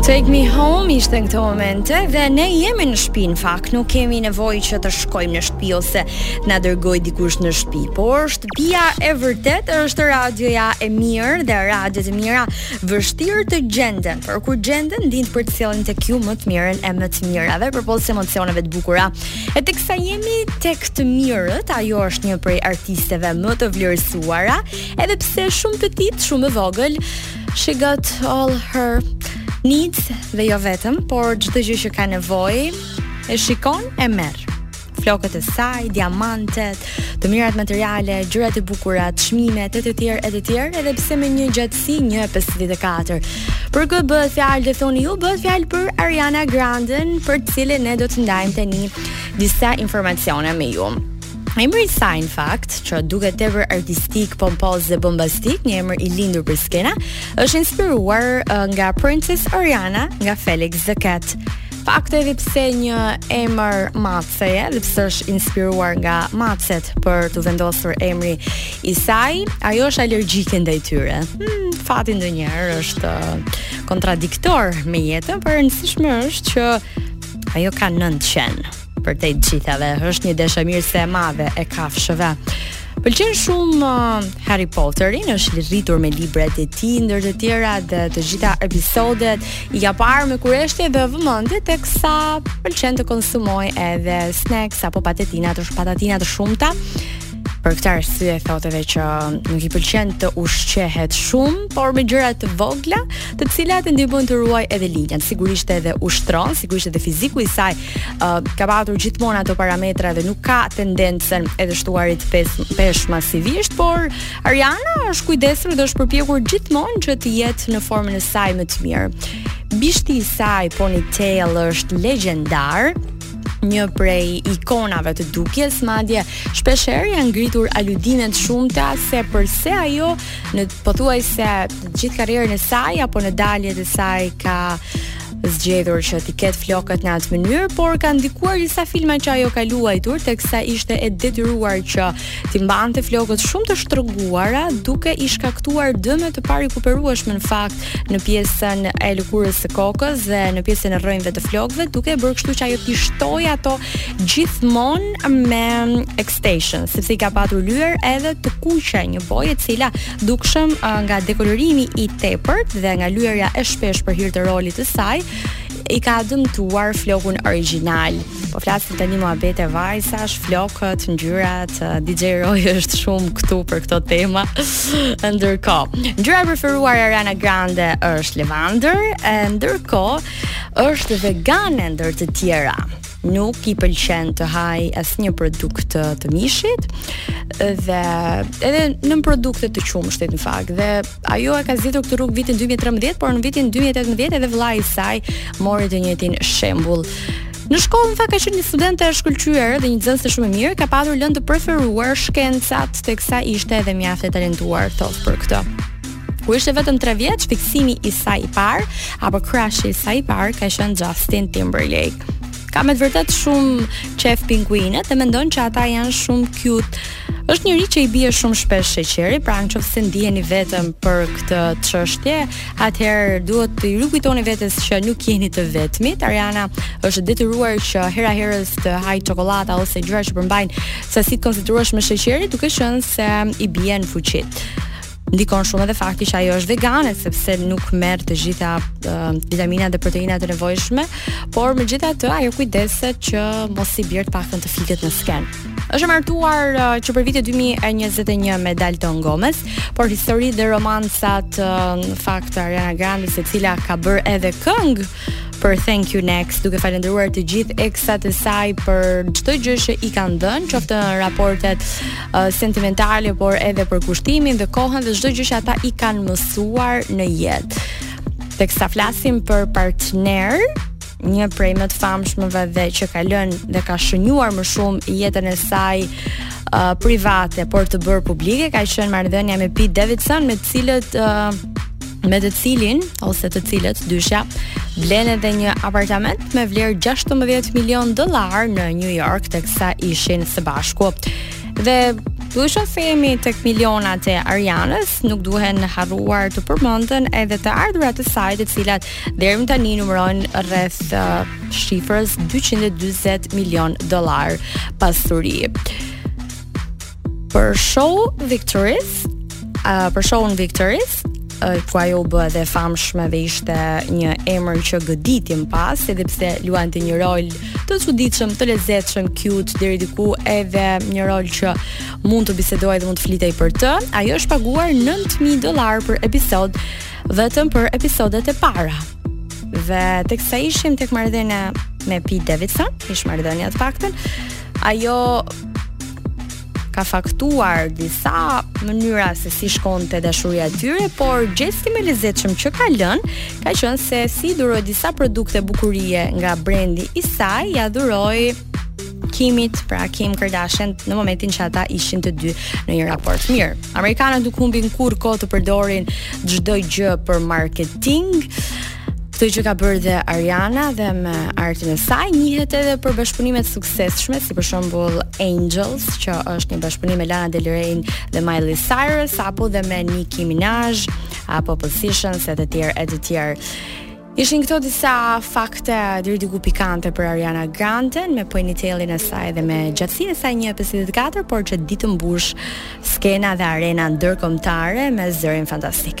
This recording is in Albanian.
Take me home ishte në këto momente dhe ne jemi në shtëpi në fakt, nuk kemi nevojë që të shkojmë në shtëpi ose të na dërgojë dikush në shtëpi, por shtëpia e vërtetë është radioja e mirë dhe radiot e mira vështirë të gjenden, por kur gjenden dinë të përcjellin tek ju më të mirën e më të mirave përpos emocioneve të bukura. E teksa jemi tek të mirët, ajo është një prej artisteve më të vlerësuara, edhe pse shumë petit, shumë e vogël, She got all her needs dhe jo vetëm, por çdo gjë që ka nevojë e shikon e merr. Flokët e saj, diamantet, të mirat materiale, gjërat e bukura, çmimet e të tjerë e të tjerë, edhe pse me një gjatësi 1.54. Për kë bëhet fjalë do thoni ju bëhet fjalë për Ariana Grande, për të cilën ne do të ndajmë tani disa informacione me ju. Emri i saj në fakt, që duket tepër artistik, pompoz dhe bombastik, një emër i lindur për skena, është inspiruar uh, nga Princess Oriana nga Felix the Cat. Në fakt edhe pse një emër maceje, edhe pse është inspiruar nga macet për t'u vendosur emri i saj, ajo është alergjike ndaj tyre. Hmm, fati ndonjëherë është uh, kontradiktor me jetën, por e rëndësishme është që ajo ka nëntë qen. Përtej të gjithave, është një dashamirëse e madhe e kafshëve. Pëlqen shumë uh, Harry Potterin, është rritur me librat e tij ndër të tjera dhe të gjitha episodet i ka parë me kureshtje dhe vëmendje teksa pëlqen të konsumojë edhe snacks apo patatina të patatina të shumta. Për këtë arsye thotë edhe që nuk i pëlqen të ushqehet shumë, por me gjëra të vogla, të cilat e ndihmojnë të ruajë edhe linjën. Sigurisht edhe ushtron, sigurisht edhe fiziku i saj uh, ka patur gjithmonë ato parametra dhe nuk ka tendencën e të shtuarit peshë masivisht, por Ariana është kujdesur dhe është përpjekur gjithmonë që të jetë në formën e saj më të mirë. Bishti i saj ponytail është legjendar, një prej ikonave të dukjes, madje shpesh herë janë ngritur aludime të shumta se përse ajo në pothuajse gjithë karrierën e saj apo në daljet e saj ka zgjedhur që t'i ketë flokët në atë mënyrë, por kanë ndikuar disa filma që ajo ka luajtur teksa ishte e detyruar që t'i mbante flokët shumë të shtrëguara, duke i shkaktuar dëme të parekuperueshme në fakt në pjesën e lëkurës së kokës dhe në pjesën e rrënjëve të flokëve, duke e bërë kështu që ajo t'i shtojë ato gjithmonë me extension, sepse i ka patur lyer edhe të kuqe, një bojë e cila dukshëm nga dekolorimi i tepërt dhe nga lyerja e shpesh për hir të rolit të saj i ka dëmtuar flokun origjinal. Po flasim tani muhabete vajzash, flokët, ngjyrat, DJ Roy është shumë këtu për këto tema. Ndërkohë, ngjyra e preferuar e Ariana Grande është lavender, ndërkohë është vegane ndër të tjera. nuk i pëlqen të hajë asnjë produkt të mishit dhe edhe nënprodukte të qumështit në fakt dhe ajo e ka zgjedhur këtë rrugë vitin 2013 por në vitin 2018 edhe vëllai i saj mori të njëjtin shembull Në shkollë në fakt ka qenë një studente e shkëlqyer dhe një nxënëse shumë e mirë, ka patur lëndë të preferuar shkencat, teksa ishte edhe mjaft e talentuar, thotë për këtë. Kur ishte vetëm 3 vjeç, fiksimi i saj i parë apo crush i saj i parë ka qenë Justin Timberlake. Ka me të vërtetë shumë qejf pinguinët dhe mendon që ata janë shumë cute. Është njeri që i bie shumë shpesh sheqeri, pra në qoftë se ndiheni vetëm për këtë çështje, atëherë duhet t'i rikujtoni vetes që nuk jeni të vetëmi. Ariana është e detyruar që herë-herës të hajë çokollata ose gjëra që përmbajnë sasi të konsiderueshme sheqeri, duke qenë se i bie në fuqitë. ndikon shumë edhe fakti që ajo është vegane sepse nuk merr të gjitha uh, vitaminat dhe proteinat e nevojshme, por megjithatë ajo kujdeset që mos t'i bjerë të paktën të fikët në skenë. Është e martuar uh, që prej vitit 2021 me Dalton Gomez, por histori dhe romancat uh, në fakt Ariana Grande e cila ka bërë edhe këngë për Thank U Next, duke falënderuar të gjithë eksat e saj për çdo gjë që i kanë dhënë, qoftë në raportet uh, sentimentale, por edhe përkushtimin dhe kohën dhe çdo gjë që ata i kanë mësuar në jetë. Teksa flasim për partnerë, një prej më të famshmëve dhe që ka lënë dhe ka shënjuar më shumë jetën e saj uh, private, por të bërë publike, ka qenë marrëdhënia me Pete Davidson, me të cilët uh, me të cilin ose të cilët dyshja blen edhe një apartament me vlerë 16 milion dollar në New York teksa ishin së bashku. Dhe duke qenë se jemi tek milionat e Arianës, nuk duhen harruar të përmenden edhe të ardhurat e saj, të cilat deri më tani numërojnë rreth uh, shifrës 240 milion dollar pasuri. Për show Victorious, uh, për show Victorious, ku ajo u bë edhe e famshme dhe ishte një emër që goditi pas, edhe pse luante një rol të çuditshëm, të lezetshëm, cute deri diku edhe një rol që mund të bisedohej dhe mund të flitej për të. Ajo është paguar 9000 dollar për episod vetëm për episodet e para. Dhe teksa ishim tek marrëdhënia me Pete Davidson, ish marrëdhënia të paktën, ajo ka faktuar disa mënyra se si shkonte dashuria e tyre, por gjesti më i lezetshëm që ka lënë, ka qenë se si i dhuroi disa produkte bukurie nga brendi i saj, ia dhuroi Kimit, pra Kim Kardashian, në momentin që ata ishin të dy në një raport mirë. Amerikanët nuk humbin kurrë kohë të përdorin çdo gjë për marketing. Këtë gjë ka bërë dhe Ariana dhe me artin e saj njihet edhe për bashkëpunime të suksesshme, si për shembull Angels, që është një bashkëpunim me Lana Del Rey dhe Miley Cyrus apo dhe me Nicki Minaj apo Positions e të tjerë e të tjerë. Ishin këto disa fakte deri diku pikante për Ariana Grande me ponytailin e saj dhe me gjatësinë e saj 1.54, por që di të mbushë skena dhe arena ndërkombëtare me zërin fantastik.